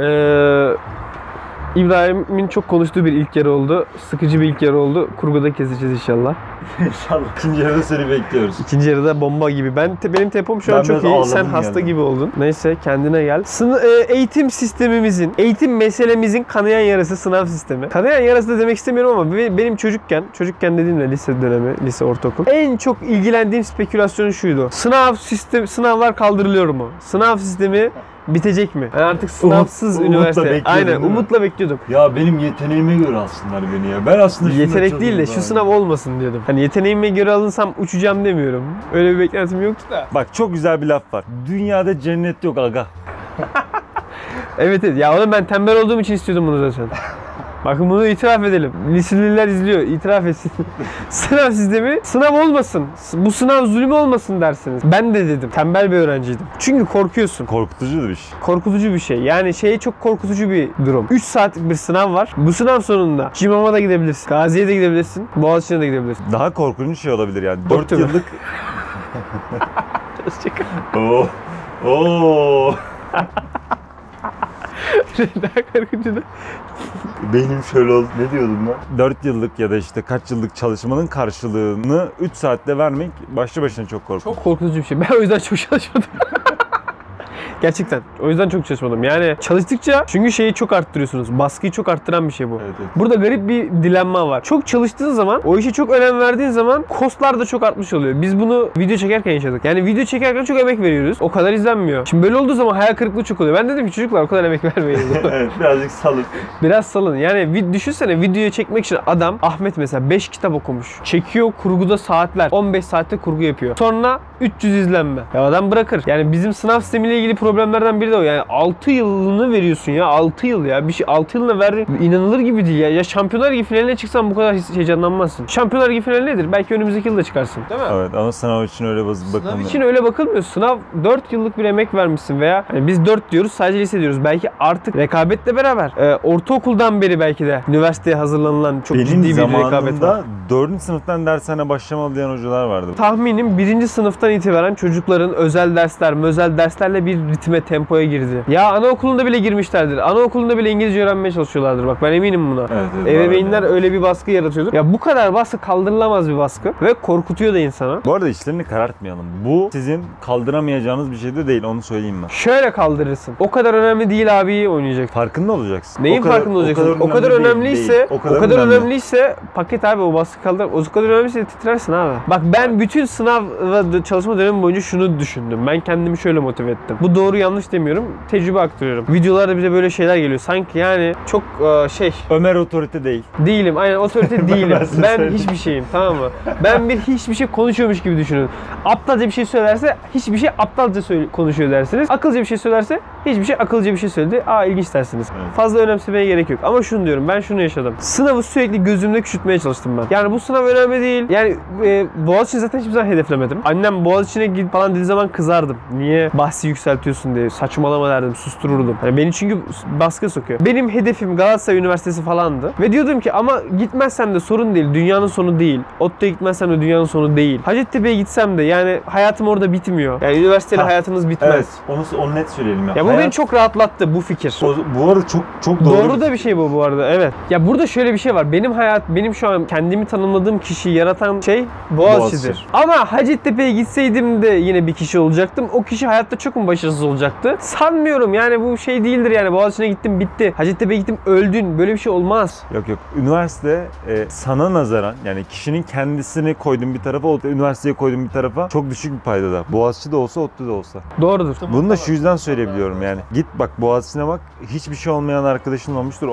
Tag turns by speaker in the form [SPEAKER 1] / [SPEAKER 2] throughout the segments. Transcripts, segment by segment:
[SPEAKER 1] Ee, İbrahim'in çok konuştuğu bir ilk yer oldu. Sıkıcı bir ilk yer oldu. Kurguda keseceğiz inşallah.
[SPEAKER 2] İnşallah. İkinci yarıda seni bekliyoruz.
[SPEAKER 1] İkinci yarıda bomba gibi. Ben te- benim tempom şu an
[SPEAKER 2] Ben
[SPEAKER 1] çok
[SPEAKER 2] biraz
[SPEAKER 1] iyi. Sen hasta gibi oldun. Neyse kendine gel. Sını- e, eğitim sistemimizin, eğitim meselemizin kanayan yarası sınav sistemi. Kanayan yarası da demek istemiyorum ama be- benim çocukken, çocukken dediğimle lise dönemi, lise ortaokul. En çok ilgilendiğim spekülasyon şuydu. Sınav sistem sınavlar kaldırılıyor mu? Sınav sistemi bitecek mi? Yani artık sınavsız
[SPEAKER 2] umutla
[SPEAKER 1] üniversite.
[SPEAKER 2] bekliyordun
[SPEAKER 1] Aynen
[SPEAKER 2] değil mi?
[SPEAKER 1] umutla bekliyordum.
[SPEAKER 2] Ya benim yeteneğime göre alsınlar beni ya. Ben aslında şunu
[SPEAKER 1] Yetenek değil de şu sınav olmasın diyordum. Hani yeteneğime göre alınsam uçacağım demiyorum. Öyle bir beklentim yoktu da.
[SPEAKER 2] Bak çok güzel bir laf var. Dünyada cennet yok aga.
[SPEAKER 1] Evet evet. Ya oğlum ben tembel olduğum için istiyordum bunu zaten. Bakın bunu itiraf edelim. Liseliler izliyor. itiraf etsin. sınav sistemi sınav olmasın. Bu sınav zulmü olmasın dersiniz. Ben de dedim. Tembel bir öğrenciydim. Çünkü korkuyorsun.
[SPEAKER 2] Korkutucu bir şey.
[SPEAKER 1] Korkutucu bir şey. Yani şey çok korkutucu bir durum. 3 saatlik bir sınav var. Bu sınav sonunda Cimam'a da gidebilirsin. Gazi'ye de gidebilirsin. Boğaziçi'ne de gidebilirsin.
[SPEAKER 2] Daha korkunç şey olabilir yani.
[SPEAKER 1] Yok
[SPEAKER 2] 4
[SPEAKER 1] değil mi?
[SPEAKER 2] yıllık... Oo. Oo.
[SPEAKER 1] Daha korkutucu da.
[SPEAKER 2] Benim şöyle oldu. Ne diyordum ben? 4 yıllık ya da işte kaç yıllık çalışmanın karşılığını 3 saatte vermek başlı başına çok korkunç.
[SPEAKER 1] Çok korkutucu bir şey. Ben o yüzden çok çalışmadım. Gerçekten. O yüzden çok çalışmadım. Yani çalıştıkça çünkü şeyi çok arttırıyorsunuz. Baskıyı çok arttıran bir şey bu.
[SPEAKER 2] Evet, evet.
[SPEAKER 1] Burada garip bir dilenma var. Çok çalıştığın zaman, o işe çok önem verdiğin zaman kostlar da çok artmış oluyor. Biz bunu video çekerken yaşadık. Yani video çekerken çok emek veriyoruz. O kadar izlenmiyor. Şimdi böyle olduğu zaman hayal kırıklığı çok oluyor. Ben dedim ki çocuklar o kadar emek vermeyin.
[SPEAKER 2] evet birazcık salın.
[SPEAKER 1] Biraz salın. Yani düşünsene videoyu çekmek için adam Ahmet mesela 5 kitap okumuş. Çekiyor kurguda saatler. 15 saatte kurgu yapıyor. Sonra 300 izlenme. Ya adam bırakır. Yani bizim sınav sistemiyle ilgili problemlerden biri de o. Yani 6 yılını veriyorsun ya. 6 yıl ya. Bir şey 6 yılını ver. inanılır gibi değil ya. Ya Şampiyonlar Ligi finaline çıksan bu kadar heyecanlanmazsın. Şampiyonlar Ligi finali nedir? Belki önümüzdeki yılda çıkarsın. Değil mi?
[SPEAKER 2] Evet ama sınav için öyle baz-
[SPEAKER 1] Sınav
[SPEAKER 2] bakılmıyor.
[SPEAKER 1] için öyle bakılmıyor. Sınav 4 yıllık bir emek vermişsin veya hani biz 4 diyoruz sadece lise diyoruz. Belki artık rekabetle beraber e, ortaokuldan beri belki de üniversiteye hazırlanılan çok
[SPEAKER 2] Benim
[SPEAKER 1] ciddi bir rekabet var.
[SPEAKER 2] zamanımda 4. sınıftan dershane başlamalı diyen hocalar vardı.
[SPEAKER 1] Tahminim birinci sınıftan itibaren çocukların özel dersler, özel derslerle bir ritme, tempoya girdi. Ya anaokulunda bile girmişlerdir. Anaokulunda bile İngilizce öğrenmeye çalışıyorlardır. Bak ben eminim buna.
[SPEAKER 2] Evet, evet,
[SPEAKER 1] Ebeveynler
[SPEAKER 2] var öyle.
[SPEAKER 1] bir baskı yaratıyordur. Ya bu kadar baskı kaldırılamaz bir baskı ve korkutuyor da insana.
[SPEAKER 2] Bu arada işlerini karartmayalım. Bu sizin kaldıramayacağınız bir şey de değil onu söyleyeyim ben.
[SPEAKER 1] Şöyle kaldırırsın. O kadar önemli değil abi oynayacak.
[SPEAKER 2] Farkında olacaksın.
[SPEAKER 1] Neyin
[SPEAKER 2] O kadar-
[SPEAKER 1] farkında olacaksın? O kadar,
[SPEAKER 2] önemli değil,
[SPEAKER 1] önemliyse,
[SPEAKER 2] değil.
[SPEAKER 1] o kadar, önemliyse paket abi o baskı kaldır. O kadar önemliyse titrersin abi. Bak ben bütün sınav ve çalışma dönemi boyunca şunu düşündüm. Ben kendimi şöyle motive ettim. Bu doğru yanlış demiyorum. Tecrübe aktarıyorum. Videolarda bize böyle şeyler geliyor. Sanki yani çok e, şey
[SPEAKER 2] Ömer otorite değil.
[SPEAKER 1] değilim. Aynen otorite değilim.
[SPEAKER 2] Ben
[SPEAKER 1] ben hiçbir şeyim tamam mı? Ben bir hiçbir şey konuşuyormuş gibi düşünün. Aptalca bir şey söylerse hiçbir şey aptalca konuşuyor dersiniz. Akılcı bir şey söylerse hiçbir şey akılcı bir şey söyledi. Aa ilginç dersiniz.
[SPEAKER 2] Evet.
[SPEAKER 1] Fazla önemsemeye gerek yok. Ama şunu diyorum ben şunu yaşadım. Sınavı sürekli gözümde küçültmeye çalıştım ben. Yani bu sınav önemli değil. Yani e, Boğaziçi'ni zaten hiçbir zaman hedeflemedim. Annem Boğaziçi'ne git falan dediği zaman kızardım. Niye bahsi yükseltiyorsun diye. Saçmalama derdim. Sustururdum. Yani beni çünkü baskı sokuyor. Benim hedefim Galatasaray Üniversitesi falandı. Ve diyordum ki ama gitmezsem de sorun değil. Dünyanın sonu değil. ODTÜ'ye gitmezsem de dünyanın sonu değil. Hacettepe'ye gitsem de yani hayatım orada bitmiyor. Yani üniversiteyle
[SPEAKER 2] Ha,
[SPEAKER 1] hayatınız bitmez.
[SPEAKER 2] Evet. Onu, onu net söyleyelim ya.
[SPEAKER 1] Ya bu
[SPEAKER 2] Hayat-
[SPEAKER 1] beni çok rahatlattı bu fikir.
[SPEAKER 2] O- bu arada çok çok doğru.
[SPEAKER 1] Doğru da bir şey bu bu arada evet. Ya burada şöyle bir şey var. Benim hayat, benim şu an kendimi tanımladığım kişiyi yaratan şey Boğaziçi'dir.
[SPEAKER 2] Boğaziçi.
[SPEAKER 1] Ama Hacettepe'ye gitseydim de yine bir kişi olacaktım. O kişi hayatta çok mu başarısız olacaktı? Sanmıyorum yani bu şey değildir yani. Boğaziçi'ne gittim bitti. Hacettepe'ye gittim öldün. Böyle bir şey olmaz.
[SPEAKER 2] Yok yok. Üniversite e, sana nazaran yani kişinin kendisini koyduğun bir tarafa, üniversiteyi koyduğun bir tarafa çok düşük bir paydada. Boğaziçi de olsa, ODTÜ de olsa.
[SPEAKER 1] Doğrudur.
[SPEAKER 2] Bunu da şu yüzden söyleyebiliyorum yani. Git bak Boğaziçi'ne bak. Hiçbir şey olmayan arkadaşın olmuştur. O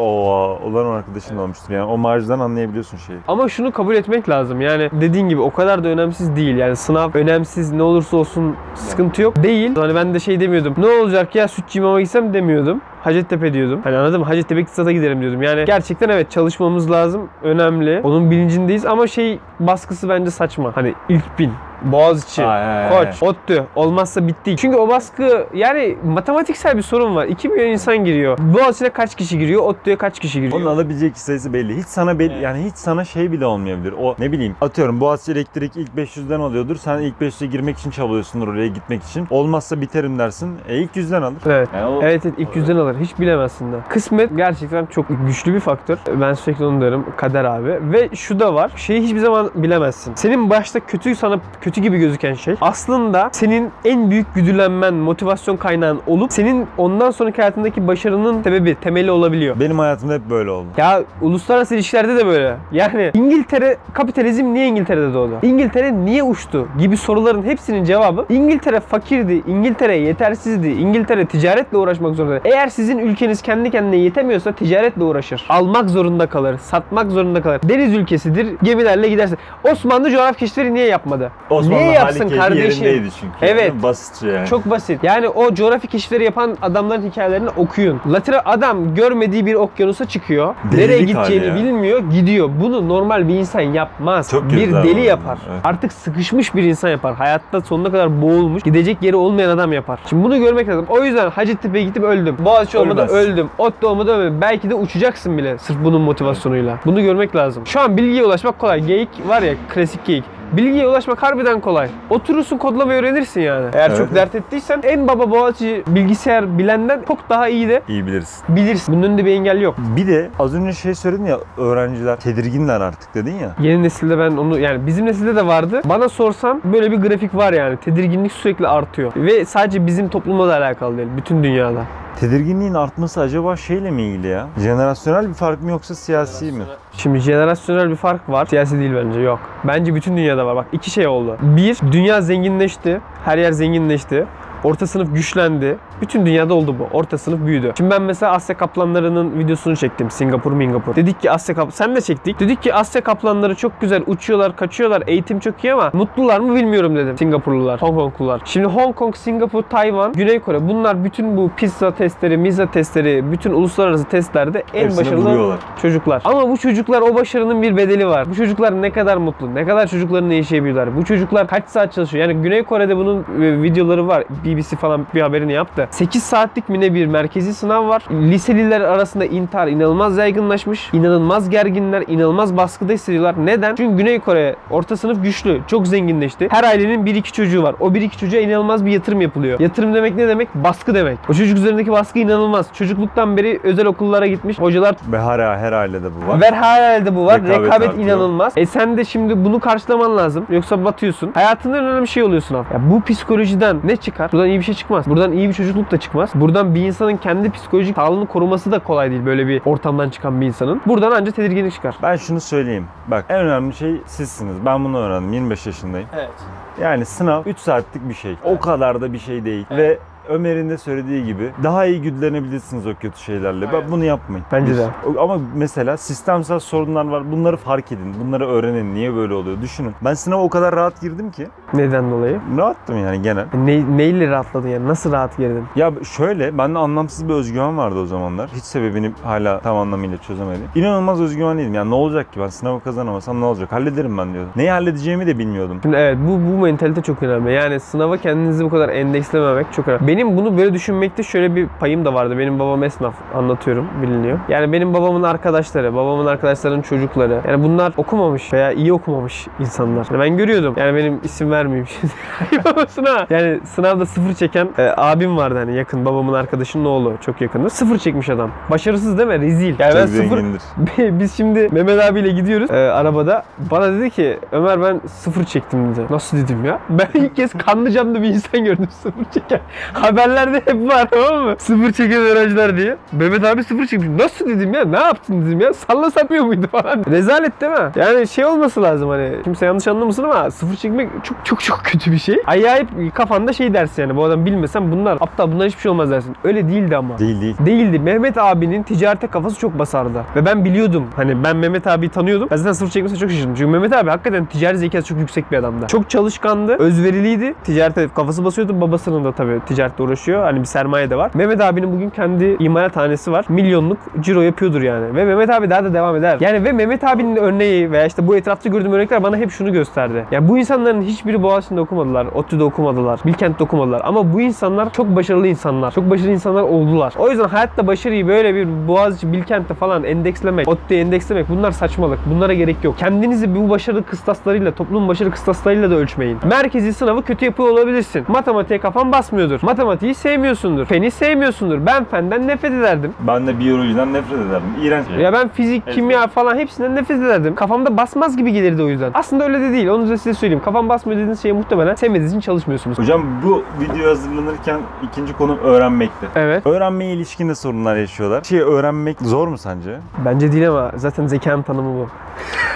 [SPEAKER 2] olan arkadaşın olmuştur. Yani o marjdan anlayabiliyorsun şeyi.
[SPEAKER 1] Ama şunu kabul etmek lazım. Yani dediğin gibi o kadar da önemsiz değil. Yani sınav önemsiz ne olursa olsun sıkıntı yok. Değil. Hani ben de şey demiyordum. Ne olacak ya sütçü imama gitsem demiyordum. Hacettepe diyordum. Hani anladın mı? Hacettepe iktisata giderim diyordum. Yani gerçekten evet çalışmamız lazım. Önemli. Onun bilincindeyiz ama şey baskısı bence saçma. Hani ilk bin. Boğaziçi,
[SPEAKER 2] Ay.
[SPEAKER 1] Koç, ODTÜ olmazsa bitti. Çünkü o baskı yani matematiksel bir sorun var. 2 milyon insan giriyor. Boğaziçi'ne kaç kişi giriyor? ODTÜ'ye kaç kişi giriyor?
[SPEAKER 2] Onun alabilecek sayısı belli. Hiç sana belli yani hiç sana şey bile olmayabilir. O ne bileyim atıyorum Boğaziçi elektrik ilk 500'den alıyordur. Sen ilk 500'e girmek için çabalıyorsundur oraya gitmek için. Olmazsa biterim dersin. E ilk 100'den alır.
[SPEAKER 1] Evet.
[SPEAKER 2] Yani o-
[SPEAKER 1] Evet, evet ilk yüzden alır. Hiç bilemezsin de. Kısmet gerçekten çok güçlü bir faktör. Ben sürekli onu diyorum. Kader abi. Ve şu da var. Şeyi hiçbir zaman bilemezsin. Senin başta kötü sana kötü gibi gözüken şey aslında senin en büyük güdülenmen, motivasyon kaynağın olup senin ondan sonraki hayatındaki başarının sebebi, temeli olabiliyor.
[SPEAKER 2] Benim hayatımda hep böyle oldu.
[SPEAKER 1] Ya uluslararası ilişkilerde de böyle. Yani İngiltere, kapitalizm niye İngiltere'de doğdu? İngiltere niye uçtu? Gibi soruların hepsinin cevabı İngiltere fakirdi, İngiltere yetersizdi, İngiltere ticaretle uğraşmak zorunda. Eğer sizin ülkeniz kendi kendine yetemiyorsa ticaretle uğraşır. Almak zorunda kalır, satmak zorunda kalır. Deniz ülkesidir, gemilerle gidersin. Osmanlı coğrafya keşifleri niye yapmadı?
[SPEAKER 2] Osmanlı
[SPEAKER 1] niye yapsın
[SPEAKER 2] hali
[SPEAKER 1] kardeşim?
[SPEAKER 2] yerindeydi çünkü.
[SPEAKER 1] Evet.
[SPEAKER 2] Basitçe yani.
[SPEAKER 1] Çok basit. Yani o coğrafi keşifleri yapan adamların hikayelerini okuyun. Latin adam görmediği bir okyanusa çıkıyor.
[SPEAKER 2] Delilik
[SPEAKER 1] nereye gideceğini
[SPEAKER 2] ya.
[SPEAKER 1] bilmiyor. Gidiyor. Bunu normal bir insan yapmaz.
[SPEAKER 2] Çok
[SPEAKER 1] bir
[SPEAKER 2] güzel
[SPEAKER 1] deli yapar.
[SPEAKER 2] Evet.
[SPEAKER 1] Artık sıkışmış bir insan yapar. Hayatta sonuna kadar boğulmuş. Gidecek yeri olmayan adam yapar. Şimdi bunu görmek lazım. O yüzden Hacettepe'ye gittim öldüm. Boğaziçi olmadı öldüm. Otlu olmadı ölmedim. Belki de uçacaksın bile. Sırf bunun motivasyonuyla. Bunu görmek lazım. Şu an bilgiye ulaşmak kolay. Geyik var ya klasik geyik. Bilgiye ulaşmak harbiden kolay. Oturursun kodlamayı öğrenirsin yani. Eğer
[SPEAKER 2] Evet,
[SPEAKER 1] çok dert ettiysen en baba Boğaziçi bilgisayar bilenden çok daha iyi de
[SPEAKER 2] İyi bilirsin.
[SPEAKER 1] bilirsin. Bunun önünde bir engel yok.
[SPEAKER 2] Bir de az önce şey söyledin ya öğrenciler tedirginler artık dedin ya.
[SPEAKER 1] Yeni nesilde ben onu yani bizim nesilde de vardı. Bana sorsan böyle bir grafik var yani. Tedirginlik sürekli artıyor. Ve sadece bizim toplumla da alakalı değil. Bütün dünyada.
[SPEAKER 2] Tedirginliğin artması acaba şeyle mi ilgili ya? Jenerasyonel bir fark mı yoksa siyasi mi?
[SPEAKER 1] Şimdi jenerasyonel bir fark var. Siyasi değil bence yok. Bence bütün dünyada var. Bak iki şey oldu. Bir, dünya zenginleşti. Her yer zenginleşti. Orta sınıf güçlendi. Bütün dünyada oldu bu. Orta sınıf büyüdü. Şimdi ben mesela Asya kaplanlarının videosunu çektim. Singapur, Mingapur. Dedik ki Asya kap sen de çektik. Dedik ki Asya kaplanları çok güzel uçuyorlar, kaçıyorlar. Eğitim çok iyi ama mutlular mı bilmiyorum dedim. Singapurlular, Hong Konglular. Şimdi Hong Kong, Singapur, Tayvan, Güney Kore bunlar bütün bu pizza testleri, miza testleri, bütün uluslararası testlerde en
[SPEAKER 2] Hepsini
[SPEAKER 1] başarılı
[SPEAKER 2] buluyorlar.
[SPEAKER 1] çocuklar. Ama bu çocuklar o başarının bir bedeli var. Bu çocuklar ne kadar mutlu, ne kadar çocuklarını yaşayabiliyorlar. Bu çocuklar kaç saat çalışıyor? Yani Güney Kore'de bunun e, videoları var. BBC falan bir haberini yaptı. 8 saatlik mi ne bir merkezi sınav var. Liseliler arasında intihar inanılmaz yaygınlaşmış. İnanılmaz gerginler, inanılmaz baskıda hissediyorlar. Neden? Çünkü Güney Kore orta sınıf güçlü, çok zenginleşti. Her ailenin bir iki çocuğu var. O bir iki çocuğa inanılmaz bir yatırım yapılıyor. Yatırım demek ne demek? Baskı demek. O çocuk üzerindeki baskı inanılmaz. Çocukluktan beri özel okullara gitmiş. Hocalar
[SPEAKER 2] Ve her, her ailede bu var.
[SPEAKER 1] Ver herhalde bu var.
[SPEAKER 2] Rekabet
[SPEAKER 1] Rekabet,
[SPEAKER 2] artıyor.
[SPEAKER 1] inanılmaz. E sen de şimdi bunu karşılaman lazım. Yoksa batıyorsun. Hayatında önemli şey oluyorsun abi. Ya bu psikolojiden ne çıkar? Buradan iyi bir şey çıkmaz. Buradan iyi bir çocukluk da çıkmaz. Buradan bir insanın kendi psikolojik sağlığını koruması da kolay değil böyle bir ortamdan çıkan bir insanın. Buradan ancak tedirginlik çıkar.
[SPEAKER 2] Ben şunu söyleyeyim. Bak en önemli şey sizsiniz. Ben bunu öğrendim. 25 yaşındayım.
[SPEAKER 1] Evet.
[SPEAKER 2] Yani sınav 3 saatlik bir şey. O kadar da bir şey değil. Ve Ömer'in de söylediği gibi daha iyi güdülenebilirsiniz o kötü şeylerle. Bak bunu yapmayın.
[SPEAKER 1] Bence de.
[SPEAKER 2] Ama mesela sistemsel sorunlar var. Bunları fark edin. Bunları öğrenin. Niye böyle oluyor? Düşünün. Ben sınava o kadar rahat girdim ki.
[SPEAKER 1] Neden dolayı?
[SPEAKER 2] Rahattım yani genel.
[SPEAKER 1] Ne, neyle rahatladın yani? Nasıl rahat girdin?
[SPEAKER 2] Ya şöyle, bende anlamsız bir özgüven vardı o zamanlar. Hiç sebebini hala tam anlamıyla çözemedim. İnanılmaz özgüvenliydim. Yani ne olacak ki ben sınavı kazanamasam ne olacak? Hallederim ben diyordum. Neyi halledeceğimi de bilmiyordum.
[SPEAKER 1] Şimdi evet bu, bu mentalite çok önemli. Yani sınava kendinizi bu kadar endekslememek çok önemli. Benim bunu böyle düşünmekte şöyle bir payım da vardı. Benim babam esnaf anlatıyorum biliniyor. Yani benim babamın arkadaşları, babamın arkadaşlarının çocukları. Yani bunlar okumamış veya iyi okumamış insanlar. Yani ben görüyordum. Yani benim isim vermeyeyim şimdi. Ha. Yani sınavda sıfır çeken e, abim vardı hani yakın babamın arkadaşının oğlu çok yakındır. Sıfır çekmiş adam. Başarısız değil mi? Rezil. Yani ben
[SPEAKER 2] Çok
[SPEAKER 1] sıfır
[SPEAKER 2] zengindir.
[SPEAKER 1] biz şimdi Mehmet abiyle gidiyoruz e, arabada. Bana dedi ki Ömer ben sıfır çektim dedi. Nasıl dedim ya? Ben ilk kez kanlı canlı bir insan gördüm sıfır çeken. Haberlerde hep var tamam mı? Sıfır çeken öğrenciler diye. Mehmet abi sıfır çekmiş. Nasıl dedim ya? Ne yaptın dedim ya? Salla sapıyor muydu falan. Rezalet değil mi? Yani şey olması lazım hani. Kimse yanlış anlamasın ama sıfır çekmek çok çok çok kötü bir şey. Acayip kafanda şey dersin yani. Bu adam bilmesem bunlar aptal bunlar hiçbir şey olmaz dersin. Öyle değildi ama.
[SPEAKER 2] Değil değil.
[SPEAKER 1] Değildi. Mehmet abinin ticarete kafası çok basardı. Ve ben biliyordum. Hani ben Mehmet abiyi tanıyordum. Ben zaten sıfır çekmesine çok şaşırdım. Çünkü Mehmet abi hakikaten ticari zekası çok yüksek bir adamdı. Çok çalışkandı. Özveriliydi. Ticarete kafası basıyordu. Babasının da tabii ticaret kartla uğraşıyor. Hani bir sermaye de var. Mehmet abinin bugün kendi imalathanesi var. Milyonluk ciro yapıyordur yani. Ve Mehmet abi daha da devam eder. Yani ve Mehmet abinin örneği veya işte bu etrafta gördüğüm örnekler bana hep şunu gösterdi. Yani bu insanların hiçbiri Boğaziçi'nde okumadılar. ODTÜ'de okumadılar. Bilkent'te okumadılar. Ama bu insanlar çok başarılı insanlar. Çok başarılı insanlar oldular. O yüzden hayatta başarıyı böyle bir Boğaziçi, Bilkent'te falan endekslemek, ODTÜ'ye endekslemek bunlar saçmalık. Bunlara gerek yok. Kendinizi bu başarı kıstaslarıyla, toplumun başarı kıstaslarıyla da ölçmeyin. Merkezi sınavı kötü yapıyor olabilirsin. Matematiğe kafan basmıyordur. Matematiği sevmiyorsundur. Feni sevmiyorsundur. Ben fenden nefret ederdim.
[SPEAKER 2] Ben de biyolojiden nefret ederdim. İğrenç.
[SPEAKER 1] Ya ben fizik,
[SPEAKER 2] Evet.
[SPEAKER 1] kimya falan hepsinden nefret ederdim. Kafamda basmaz gibi gelirdi o yüzden. Aslında öyle de değil. Onu da size söyleyeyim. Kafam basmıyor dediğiniz şeye muhtemelen sevmediğiniz için çalışmıyorsunuz.
[SPEAKER 2] Hocam bu video hazırlanırken ikinci konu öğrenmekti.
[SPEAKER 1] Evet.
[SPEAKER 2] Öğrenmeye ilişkin de sorunlar yaşıyorlar. Şey öğrenmek zor mu sence?
[SPEAKER 1] Bence değil ama zaten zekanın tanımı bu.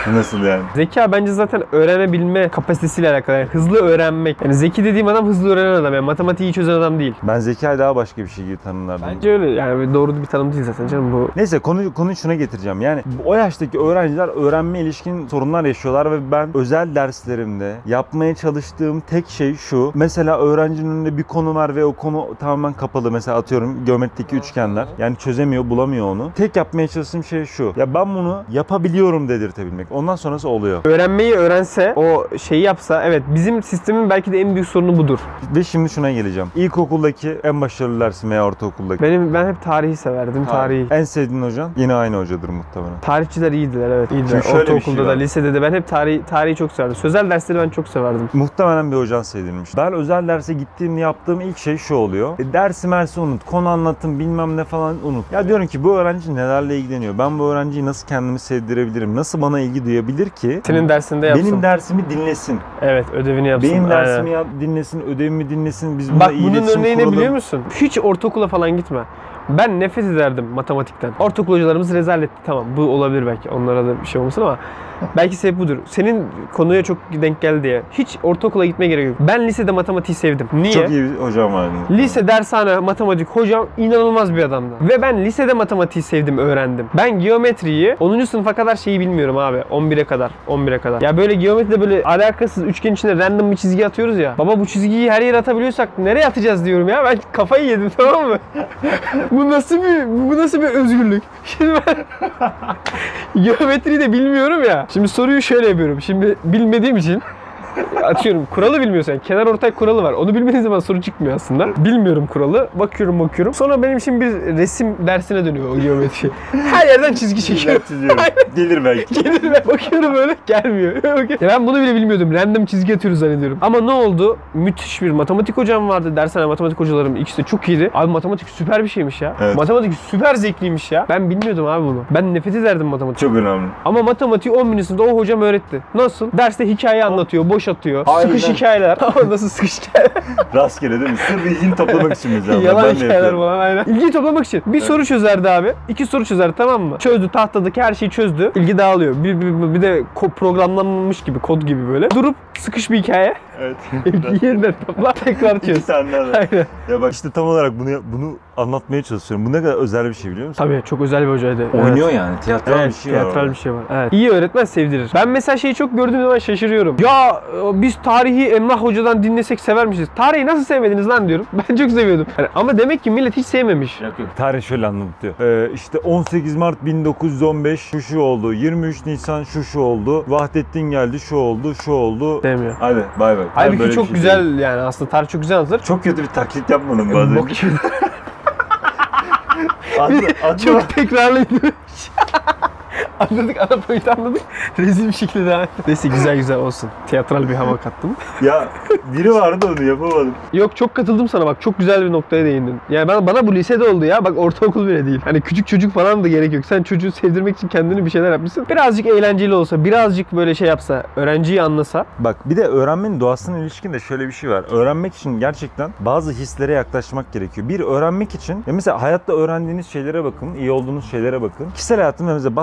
[SPEAKER 2] Nasıl yani?
[SPEAKER 1] Zeka bence zaten öğrenebilme kapasitesiyle alakalı. Yani hızlı öğrenmek. Yani zeki dediğim adam hızlı öğrenen adam. Yani matematiği çözen adam değil.
[SPEAKER 2] Ben zekayı daha başka bir şey gibi tanımlardım.
[SPEAKER 1] Bence öyle. Yani doğru bir tanım değil zaten canım bu.
[SPEAKER 2] Neyse konu konuyu şuna getireceğim. Yani o yaştaki öğrenciler öğrenme ilişkin sorunlar yaşıyorlar ve ben özel derslerimde yapmaya çalıştığım tek şey şu. Mesela öğrencinin önünde bir konu var ve o konu tamamen kapalı. Mesela atıyorum geometrideki üçgenler. Yani çözemiyor, bulamıyor onu. Tek yapmaya çalıştığım şey şu. Ya ben bunu yapabiliyorum dedirtebilmek. Ondan sonrası oluyor.
[SPEAKER 1] Öğrenmeyi öğrense, o şeyi yapsa, evet bizim sistemin belki de en büyük sorunu budur.
[SPEAKER 2] Ve şimdi şuna geleceğim. İlkokuldaki en başarılı dersim veya ortaokuldaki.
[SPEAKER 1] Benim ben hep tarihi severdim. Tarihi.
[SPEAKER 2] En sevdiğin hocan yine aynı hocadır muhtemelen.
[SPEAKER 1] Tarihçiler iyiydiler evet. iyiydiler.
[SPEAKER 2] Şimdi şöyle bir
[SPEAKER 1] Ortaokulda
[SPEAKER 2] şey
[SPEAKER 1] da,
[SPEAKER 2] var.
[SPEAKER 1] lisede de ben hep tarihi, tarihi çok severdim. Sözel dersleri ben çok severdim.
[SPEAKER 2] Muhtemelen bir hocan sevdirmiş. Ben özel derse gittiğimde yaptığım ilk şey şu oluyor. E, dersi mersi unut, konu anlatım bilmem ne falan unut. Ya diyorum ki bu öğrenci nelerle ilgileniyor? Ben bu öğrenciyi nasıl kendimi sevdirebilirim? Nasıl bana ilgi duyabilir ki?
[SPEAKER 1] Senin dersinde yapsın.
[SPEAKER 2] Benim dersimi dinlesin.
[SPEAKER 1] Evet ödevini yapsın.
[SPEAKER 2] Benim
[SPEAKER 1] Aynen.
[SPEAKER 2] dersimi yap, dinlesin, ödevimi dinlesin. Biz buna
[SPEAKER 1] Bak bunun
[SPEAKER 2] iletişim
[SPEAKER 1] örneği ne biliyor musun? Hiç ortaokula falan gitme. Ben nefret ederdim matematikten. Ortaokul hocalarımız rezaletti tamam. Bu olabilir belki. Onlara da bir şey olmasın ama belki sebep budur. Senin konuya çok denk geldi diye. Hiç ortaokula gitmeye gerek yok. Ben lisede matematiği sevdim. Niye?
[SPEAKER 2] Çok iyi bir hocam vardı.
[SPEAKER 1] Lise dershane matematik hocam inanılmaz bir adamdı. Ve ben lisede matematiği sevdim, öğrendim. Ben geometriyi 10. sınıfa kadar şeyi bilmiyorum abi. 11'e kadar, 11'e kadar. Ya böyle geometride böyle alakasız üçgen içinde random bir çizgi atıyoruz ya. Baba bu çizgiyi her yere atabiliyorsak nereye atacağız diyorum ya. Ben kafayı yedim tamam mı? Bu nasıl bir bu nasıl bir özgürlük? Şimdi ben geometriyi de bilmiyorum ya. Şimdi soruyu şöyle yapıyorum. Şimdi bilmediğim için atıyorum kuralı bilmiyorsun. Yani kenar ortay kuralı var. Onu bilmediğin zaman soru çıkmıyor aslında. Bilmiyorum kuralı. Bakıyorum bakıyorum. Sonra benim için bir resim dersine dönüyor o geometri. Her yerden çizgi çekiyor.
[SPEAKER 2] çiziyorum. Gelir belki.
[SPEAKER 1] Gelir ve bakıyorum öyle gelmiyor. ya ben bunu bile bilmiyordum. Random çizgi atıyoruz zannediyorum. Ama ne oldu? Müthiş bir matematik hocam vardı. Dershane matematik hocalarım ikisi de çok iyiydi. Abi matematik süper bir şeymiş ya.
[SPEAKER 2] Evet.
[SPEAKER 1] Matematik süper zevkliymiş ya. Ben bilmiyordum abi bunu. Ben nefret ederdim matematik.
[SPEAKER 2] Çok önemli.
[SPEAKER 1] Ama matematiği 10 sınıfta o hocam öğretti. Nasıl? Derste hikaye anlatıyor, boş atıyor.
[SPEAKER 2] Aynen.
[SPEAKER 1] Sıkış hikayeler. Ama nasıl sıkış hikayeler?
[SPEAKER 2] Rastgele değil mi? Sırf ilgini toplamak için mesela.
[SPEAKER 1] Yalan
[SPEAKER 2] ben de
[SPEAKER 1] hikayeler falan aynen. İlgiyi toplamak için. Bir soru çözerdi abi. iki soru çözerdi tamam mı? Çözdü tahtadaki her şeyi çözdü. İlgi dağılıyor. Bir, bir, bir de programlanmış gibi kod gibi böyle. Durup sıkış bir hikaye.
[SPEAKER 2] Evet.
[SPEAKER 1] Yeniden topla tekrar
[SPEAKER 2] İki
[SPEAKER 1] çöz.
[SPEAKER 2] tane daha.
[SPEAKER 1] Aynen.
[SPEAKER 2] Ya bak işte tam olarak bunu bunu anlatmaya çalışıyorum. Bu ne kadar özel bir şey biliyor musun?
[SPEAKER 1] Tabii çok özel bir hocaydı.
[SPEAKER 2] Oynuyor yani. Tiyatral
[SPEAKER 1] Evet,
[SPEAKER 2] bir şey var.
[SPEAKER 1] tiyatral bir şey var. Evet. İyi öğretmen sevdirir. Ben mesela şeyi çok gördüğüm zaman şaşırıyorum. Ya e, biz tarihi Emrah Hoca'dan dinlesek severmişiz. Tarihi nasıl sevmediniz lan diyorum. Ben çok seviyordum. Yani ama demek ki millet hiç sevmemiş.
[SPEAKER 2] Yok yok. Tarih şöyle anlatıyor. Ee, işte 18 Mart 1915 şu şu oldu. 23 Nisan şu şu oldu. Vahdettin geldi şu oldu şu oldu.
[SPEAKER 1] Demiyor.
[SPEAKER 2] Hadi bay bay.
[SPEAKER 1] Halbuki
[SPEAKER 2] Böyle bir
[SPEAKER 1] çok
[SPEAKER 2] şey
[SPEAKER 1] güzel
[SPEAKER 2] değil.
[SPEAKER 1] yani aslında tarih çok güzel anlatılır.
[SPEAKER 2] Çok kötü bir taklit yapmadım bazen.
[SPEAKER 1] Bok gibi.
[SPEAKER 2] Adlı, adlı,
[SPEAKER 1] çok tekrarlıydı. anladık ana boyutu anladık. Rezil bir şekilde devam ettim. Neyse güzel güzel olsun. Tiyatral bir hava kattım.
[SPEAKER 2] ya biri vardı onu yapamadım.
[SPEAKER 1] Yok çok katıldım sana bak çok güzel bir noktaya değindin. Yani bana, bana bu lisede oldu ya bak ortaokul bile değil. Hani küçük çocuk falan da gerek yok. Sen çocuğu sevdirmek için kendini bir şeyler yapmışsın. Birazcık eğlenceli olsa, birazcık böyle şey yapsa, öğrenciyi anlasa.
[SPEAKER 2] Bak bir de öğrenmenin doğasına ilişkin de şöyle bir şey var. Öğrenmek için gerçekten bazı hislere yaklaşmak gerekiyor. Bir öğrenmek için ya mesela hayatta öğrendiğiniz şeylere bakın, iyi olduğunuz şeylere bakın. Kişisel hayatımda mesela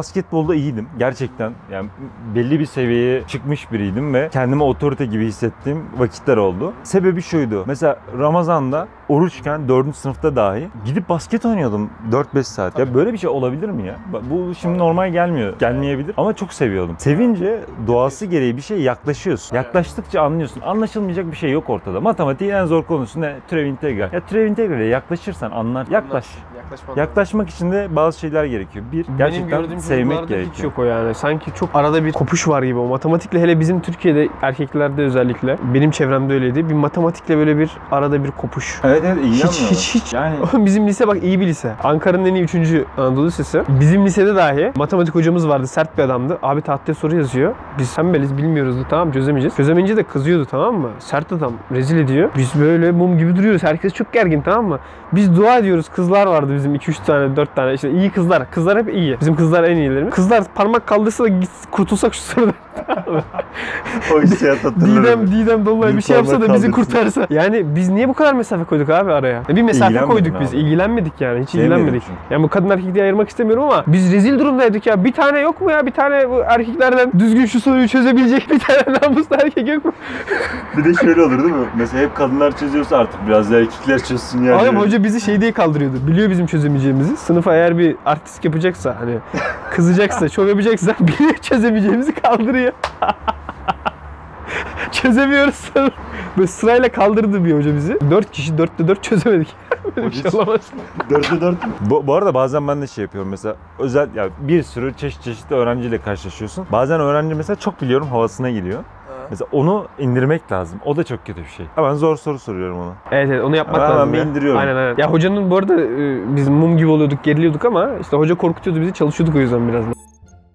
[SPEAKER 2] basketbolda iyiydim. Gerçekten yani belli bir seviyeye çıkmış biriydim ve kendimi otorite gibi hissettiğim vakitler oldu. Sebebi şuydu. Mesela Ramazan'da oruçken 4. sınıfta dahi gidip basket oynuyordum 4-5 saat. Ya böyle bir şey olabilir mi ya? Bu şimdi normal gelmiyor. Gelmeyebilir ama çok seviyordum. Sevince doğası gereği bir şeye yaklaşıyorsun. Yaklaştıkça anlıyorsun. Anlaşılmayacak bir şey yok ortada. Matematiğin en zor konusu ne? Türev integral. Ya türev integrale yaklaşırsan anlar. Yaklaş.
[SPEAKER 1] Yaklaşmam.
[SPEAKER 2] Yaklaşmak için de bazı şeyler gerekiyor. Bir, gerçekten sevmek gerekiyor.
[SPEAKER 1] hiç yok o yani. Sanki çok arada bir kopuş var gibi o matematikle hele bizim Türkiye'de erkeklerde özellikle benim çevremde öyleydi. Bir matematikle böyle bir arada bir kopuş.
[SPEAKER 2] Evet evet
[SPEAKER 1] Hiç hiç hiç.
[SPEAKER 2] Yani
[SPEAKER 1] Bizim lise bak iyi bir lise. Ankara'nın en iyi 3. Anadolu Lisesi. Bizim lisede dahi matematik hocamız vardı. Sert bir adamdı. Abi tahtaya soru yazıyor. Biz tembeliz bilmiyoruz da tamam çözemeyeceğiz. Çözemeyince de kızıyordu tamam mı? Sert adam rezil ediyor. Biz böyle mum gibi duruyoruz. Herkes çok gergin tamam mı? Biz dua ediyoruz. Kızlar vardı bizim 2-3 tane 4 tane. İşte iyi kızlar. Kızlar hep iyi. Bizim kızlar en iyilerimiz. Kızlar parmak kaldırsa da git, kurtulsak şu sorudan.
[SPEAKER 2] o hissiyat hatırlarım.
[SPEAKER 1] Didem, Didem Dolunay
[SPEAKER 2] Bir
[SPEAKER 1] şey yapsa da bizi kurtarsa. Yani biz niye bu kadar mesafe koyduk abi araya? Bir mesafe koyduk biz.
[SPEAKER 2] abi.
[SPEAKER 1] İlgilenmedik yani. Hiç
[SPEAKER 2] Sevmedin
[SPEAKER 1] ilgilenmedik.
[SPEAKER 2] çünkü.
[SPEAKER 1] Yani bu kadın erkek diye ayırmak istemiyorum ama biz rezil durumdaydık ya. Bir tane yok mu ya? Bir tane bu erkeklerden düzgün şu soruyu çözebilecek bir tane namuslu erkek yok mu?
[SPEAKER 2] Bir de şöyle olur değil mi? Mesela hep kadınlar çözüyorsa artık biraz da erkekler çözsün yani.
[SPEAKER 1] Adam hoca bizi şey diye kaldırıyordu. Biliyor bizim çözemeyeceğimizi. Sınıfa eğer bir artist yapacaksa hani kızacaksa, şov yapacaksa biliyor çözemeyeceğimizi kaldırıyor. Çözemiyoruz. Böyle sırayla kaldırdı bir hoca bizi. Dört kişi dörtte dört çözemedik. Böyle bir şey olamaz.
[SPEAKER 2] Dörtte dört. Bu, bu arada bazen ben de şey yapıyorum mesela özel ya bir sürü çeşit çeşitli öğrenciyle karşılaşıyorsun. Bazen öğrenci mesela çok biliyorum havasına giriyor. Mesela onu indirmek lazım. O da çok kötü bir şey. Hemen zor soru soruyorum ona.
[SPEAKER 1] Evet evet onu yapmak
[SPEAKER 2] Hemen
[SPEAKER 1] lazım
[SPEAKER 2] bir
[SPEAKER 1] ya.
[SPEAKER 2] indiriyorum.
[SPEAKER 1] Aynen aynen. Ya hocanın bu arada e, biz mum gibi oluyorduk, geriliyorduk ama işte hoca korkutuyordu bizi, çalışıyorduk o yüzden biraz. da.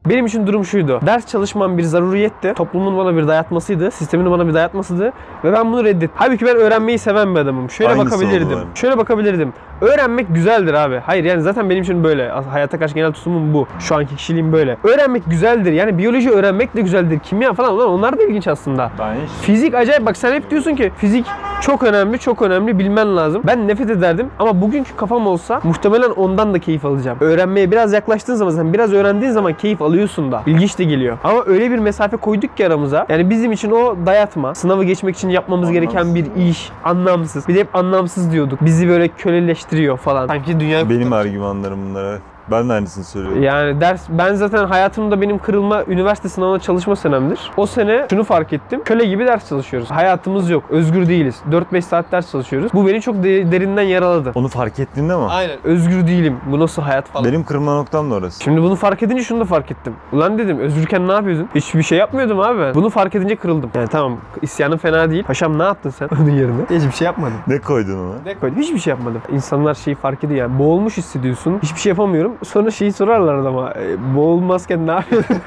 [SPEAKER 1] Benim için durum şuydu. Ders çalışmam bir zaruriyetti. Toplumun bana bir dayatmasıydı. Sistemin bana bir dayatmasıydı. Ve ben bunu reddettim. Halbuki ben öğrenmeyi seven bir adamım. Şöyle
[SPEAKER 2] Aynısı
[SPEAKER 1] bakabilirdim.
[SPEAKER 2] yani.
[SPEAKER 1] Şöyle bakabilirdim. Öğrenmek güzeldir abi. Hayır yani zaten benim için böyle. Hayata karşı genel tutumum bu. Şu anki kişiliğim böyle. Öğrenmek güzeldir. Yani biyoloji öğrenmek de güzeldir. Kimya falan ulan onlar da ilginç aslında.
[SPEAKER 2] Ben hiç
[SPEAKER 1] Fizik acayip bak sen hep diyorsun ki fizik çok önemli çok önemli bilmen lazım. Ben nefret ederdim ama bugünkü kafam olsa muhtemelen ondan da keyif alacağım. Öğrenmeye biraz yaklaştığın zaman sen biraz öğrendiğin zaman keyif alıyorsun da. İlginç de geliyor. Ama öyle bir mesafe koyduk ki aramıza. Yani bizim için o dayatma. Sınavı geçmek için yapmamız gereken bir iş. Anlamsız. Bir de hep anlamsız diyorduk. Bizi böyle köleleştiriyor falan. Sanki dünya
[SPEAKER 2] benim argümanlarım bunlar evet. Ben de aynısını söylüyorum.
[SPEAKER 1] yani ders ben zaten hayatımda benim kırılma üniversite sınavına çalışma senemdir. O sene şunu fark ettim. Köle gibi ders çalışıyoruz. Hayatımız yok. Özgür değiliz. 4-5 saat ders çalışıyoruz. Bu beni çok de- derinden yaraladı.
[SPEAKER 2] Onu fark ettiğinde mi?
[SPEAKER 1] Aynen. Özgür değilim. Bu nasıl hayat falan.
[SPEAKER 2] Benim kırılma noktam da orası.
[SPEAKER 1] Şimdi bunu fark edince şunu da fark ettim. Ulan dedim özgürken ne yapıyordun? Hiçbir şey yapmıyordum abi ben. Bunu fark edince kırıldım. Yani tamam isyanın fena değil. Paşam ne yaptın sen onun yerine? Hiçbir şey yapmadım.
[SPEAKER 2] Ne koydun ona?
[SPEAKER 1] Ne koydum? Hiçbir şey yapmadım. İnsanlar şeyi fark ediyor yani. Boğulmuş hissediyorsun. Hiçbir şey yapamıyorum. Sonra şeyi sorarlar adama. E, boğulmazken ne yapıyordun?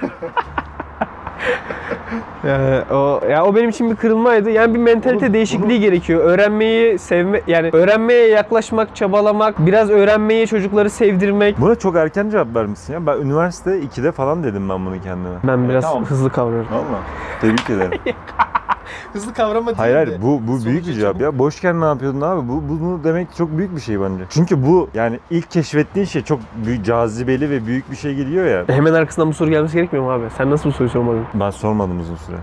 [SPEAKER 1] Yani o ya o benim için bir kırılmaydı. Yani bir mentalite
[SPEAKER 2] Oğlum,
[SPEAKER 1] değişikliği
[SPEAKER 2] bunu-
[SPEAKER 1] gerekiyor. Öğrenmeyi sevme yani öğrenmeye yaklaşmak, çabalamak, biraz öğrenmeyi çocukları sevdirmek.
[SPEAKER 2] Buna çok erken cevap vermişsin ya. Ben üniversite 2'de falan dedim ben bunu kendime.
[SPEAKER 1] Ben biraz
[SPEAKER 2] Tamam.
[SPEAKER 1] hızlı kavruyorum.
[SPEAKER 2] Valla. Tebrik ederim.
[SPEAKER 1] Hızlı kavrama
[SPEAKER 2] Hayır hayır bu bu büyük bir cevap ya. Boşken ne yapıyordun abi? Bu bunu demek çok büyük bir şey bence. Çünkü bu yani ilk keşfettiğin şey çok büyük cazibeli ve büyük bir şey geliyor ya.
[SPEAKER 1] E, Hemen arkasından bu soru gelmesi gerekmiyor mu abi? Sen nasıl bu soruyu sormadın?
[SPEAKER 2] Ben sormadım uzun süre.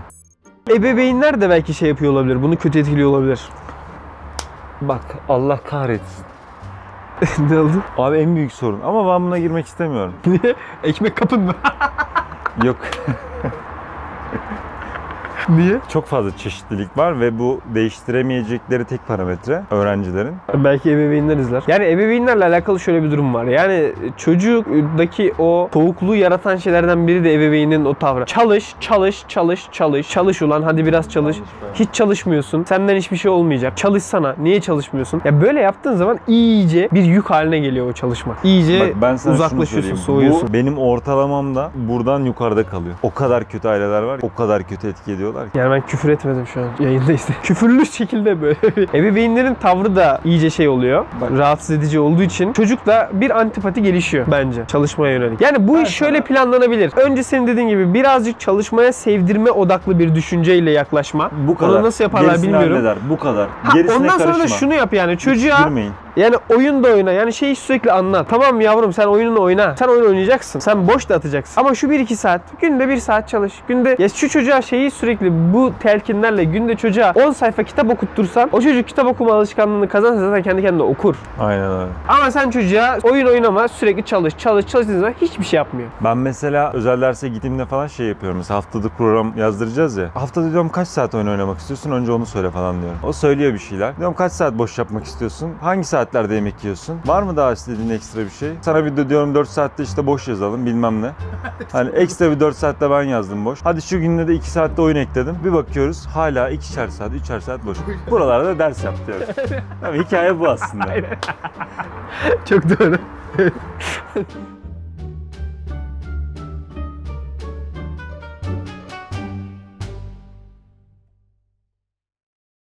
[SPEAKER 1] Ebeveynler de belki şey yapıyor olabilir. Bunu kötü etkiliyor olabilir.
[SPEAKER 2] Bak Allah kahretsin.
[SPEAKER 1] ne oldu?
[SPEAKER 2] Abi en büyük sorun ama ben buna girmek istemiyorum.
[SPEAKER 1] Niye? Ekmek kapın mı?
[SPEAKER 2] Yok
[SPEAKER 1] Niye?
[SPEAKER 2] çok fazla çeşitlilik var ve bu değiştiremeyecekleri tek parametre öğrencilerin.
[SPEAKER 1] Belki ebeveynler izler. Yani ebeveynlerle alakalı şöyle bir durum var. Yani çocuktaki o soğukluğu yaratan şeylerden biri de ebeveynin o tavrı. Çalış, çalış, çalış, çalış. Çalış ulan hadi biraz çalış. Hiç çalışmıyorsun. Senden hiçbir şey olmayacak. Çalışsana. Niye çalışmıyorsun? Ya böyle yaptığın zaman iyice bir yük haline geliyor o çalışmak. İyice
[SPEAKER 2] Bak ben sana
[SPEAKER 1] uzaklaşıyorsun, soğuyorsun.
[SPEAKER 2] Bu benim ortalamamda buradan yukarıda kalıyor. O kadar kötü aileler var, o kadar kötü etki ediyorlar ki.
[SPEAKER 1] Yani ben küfür etmedim şu an yayındayız. Küfürlü şekilde böyle. Ebeveynlerin tavrı da iyice şey oluyor. Rahatsız edici olduğu için çocukla bir antipati gelişiyor bence çalışmaya yönelik. Yani bu iş şöyle planlanabilir. Önce senin dediğin gibi birazcık çalışmaya sevdirme odaklı bir düşünceyle yaklaşma.
[SPEAKER 2] Bu kadar.
[SPEAKER 1] Onu nasıl yaparlar
[SPEAKER 2] Gerisini
[SPEAKER 1] bilmiyorum.
[SPEAKER 2] halleder. Bu kadar.
[SPEAKER 1] Ha,
[SPEAKER 2] Gerisine
[SPEAKER 1] ondan sonra
[SPEAKER 2] karışma.
[SPEAKER 1] da şunu yap yani
[SPEAKER 2] Hiç
[SPEAKER 1] çocuğa
[SPEAKER 2] girmeyin.
[SPEAKER 1] Yani oyun da oyna. Yani şeyi sürekli anlat. Tamam yavrum sen oyununu oyna. Sen oyun oynayacaksın. Sen boş da atacaksın. Ama şu 1-2 saat. Günde 1 saat çalış. Günde ya şu çocuğa şeyi sürekli bu telkinlerle günde çocuğa 10 sayfa kitap okuttursan o çocuk kitap okuma alışkanlığını kazansa zaten kendi kendine okur.
[SPEAKER 2] Aynen öyle.
[SPEAKER 1] Ama sen çocuğa oyun oynama sürekli çalış çalış çalış dediğin zaman hiçbir şey yapmıyor.
[SPEAKER 2] Ben mesela özel derse gittiğimde falan şey yapıyorum. Mesela haftalık program yazdıracağız ya. Haftada diyorum kaç saat oyun oynamak istiyorsun? Önce onu söyle falan diyorum. O söylüyor bir şeyler. Diyorum kaç saat boş yapmak istiyorsun? Hangi saatlerde yemek yiyorsun? Var mı daha istediğin ekstra bir şey? Sana bir de diyorum 4 saatte işte boş yazalım bilmem ne. Hani ekstra bir 4 saatte ben yazdım boş. Hadi şu günde de 2 saatte oyun ekledim. Bir bakıyoruz hala 2'şer saat, 3'er saat boş. Buralarda ders yap diyorum. Ama hikaye bu aslında.
[SPEAKER 1] Çok doğru.